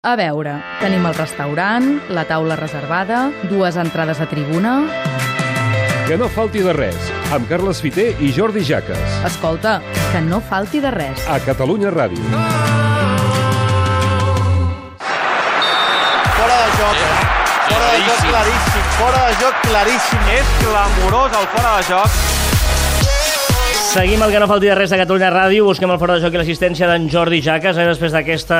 A veure, tenim el restaurant, la taula reservada, dues entrades a tribuna... Que no falti de res, amb Carles Fiter i Jordi Jaques. Escolta, que no falti de res. A Catalunya Ràdio. Fora de joc, eh? Fora de joc claríssim, fora de joc claríssim. És clamorós el fora de joc. Seguim el que no falti de res a Catalunya Ràdio, busquem el fora de joc i l'assistència d'en Jordi Jaques, eh, després d'aquesta...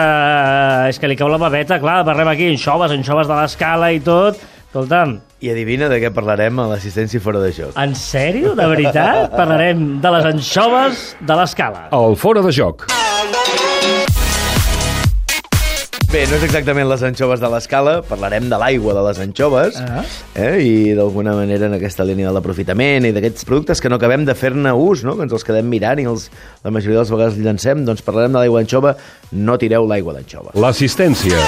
És que li cau la babeta, clar, parlem aquí, anxoves, anxoves de l'escala i tot. Escolta'm, I adivina de què parlarem a l'assistència fora de joc. en sèrio, de veritat? Parlarem de les anxoves de l'escala. El fora de joc. Bé, no és exactament les anxoves de l'escala, parlarem de l'aigua de les anxoves, Ah. eh? i d'alguna manera en aquesta línia de l'aprofitament i d'aquests productes que no acabem de fer-ne ús, no? que ens els quedem mirant i els, la majoria de les vegades els llancem, doncs parlarem de l'aigua d'anxova, no tireu l'aigua d'anxova. L'assistència.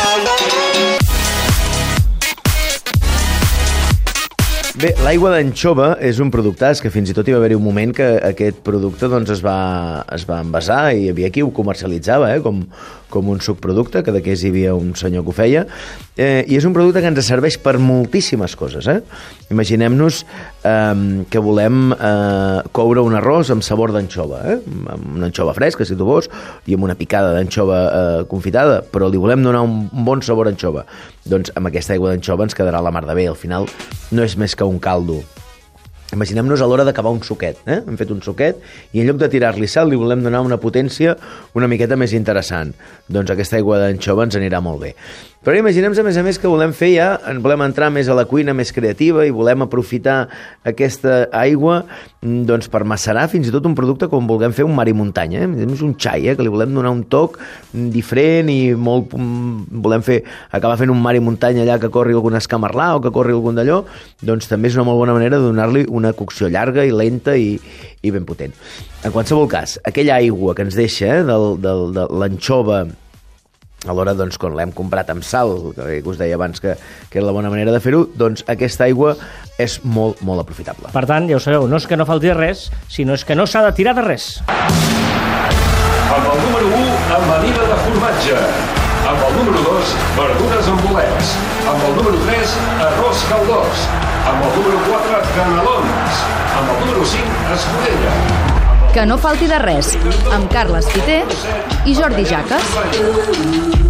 Bé, l'aigua d'anxova és un producte que fins i tot hi va haver un moment que aquest producte doncs, es, va, es va envasar i hi havia qui ho comercialitzava eh, com, com un subproducte, que d'aquest hi havia un senyor que ho feia, eh, i és un producte que ens serveix per moltíssimes coses. Eh? Imaginem-nos eh, que volem eh, coure un arròs amb sabor d'anxova, eh? amb una anxova fresca, si tu vols, i amb una picada d'anxova eh, confitada, però li volem donar un, un bon sabor a anxova. Doncs amb aquesta aigua d'anxova ens quedarà la mar de bé. Al final no és més que un caldo. Imaginem-nos a l'hora d'acabar un suquet. Eh? Hem fet un suquet i en lloc de tirar-li sal li volem donar una potència una miqueta més interessant. Doncs aquesta aigua d'anxova ens anirà molt bé. Però imaginem a més a més que volem fer ja, en volem entrar més a la cuina més creativa i volem aprofitar aquesta aigua mm, doncs, per macerar fins i tot un producte com vulguem fer un mar i muntanya. Eh? És un xai, eh? que li volem donar un toc mm, diferent i molt, mm, volem fer, acabar fent un mar i muntanya allà que corri algun escamarlà o que corri algun d'allò, doncs també és una molt bona manera de donar-li una cocció llarga i lenta i, i ben potent. En qualsevol cas, aquella aigua que ens deixa eh, del, del, de l'anxova alhora, doncs, quan l'hem comprat amb sal, que us deia abans que, que era la bona manera de fer-ho, doncs aquesta aigua és molt, molt aprofitable. Per tant, ja ho sabeu, no és que no falti res, sinó és que no s'ha de tirar de res. Amb el número 1, amanida de formatge. Amb el número 2, verdures amb bolets. Amb el número 3, arròs caldós. Amb el número 4, canelons. Amb el número 5, escudella. Que no falti de res, amb Carles Fiter i Jordi Jaques.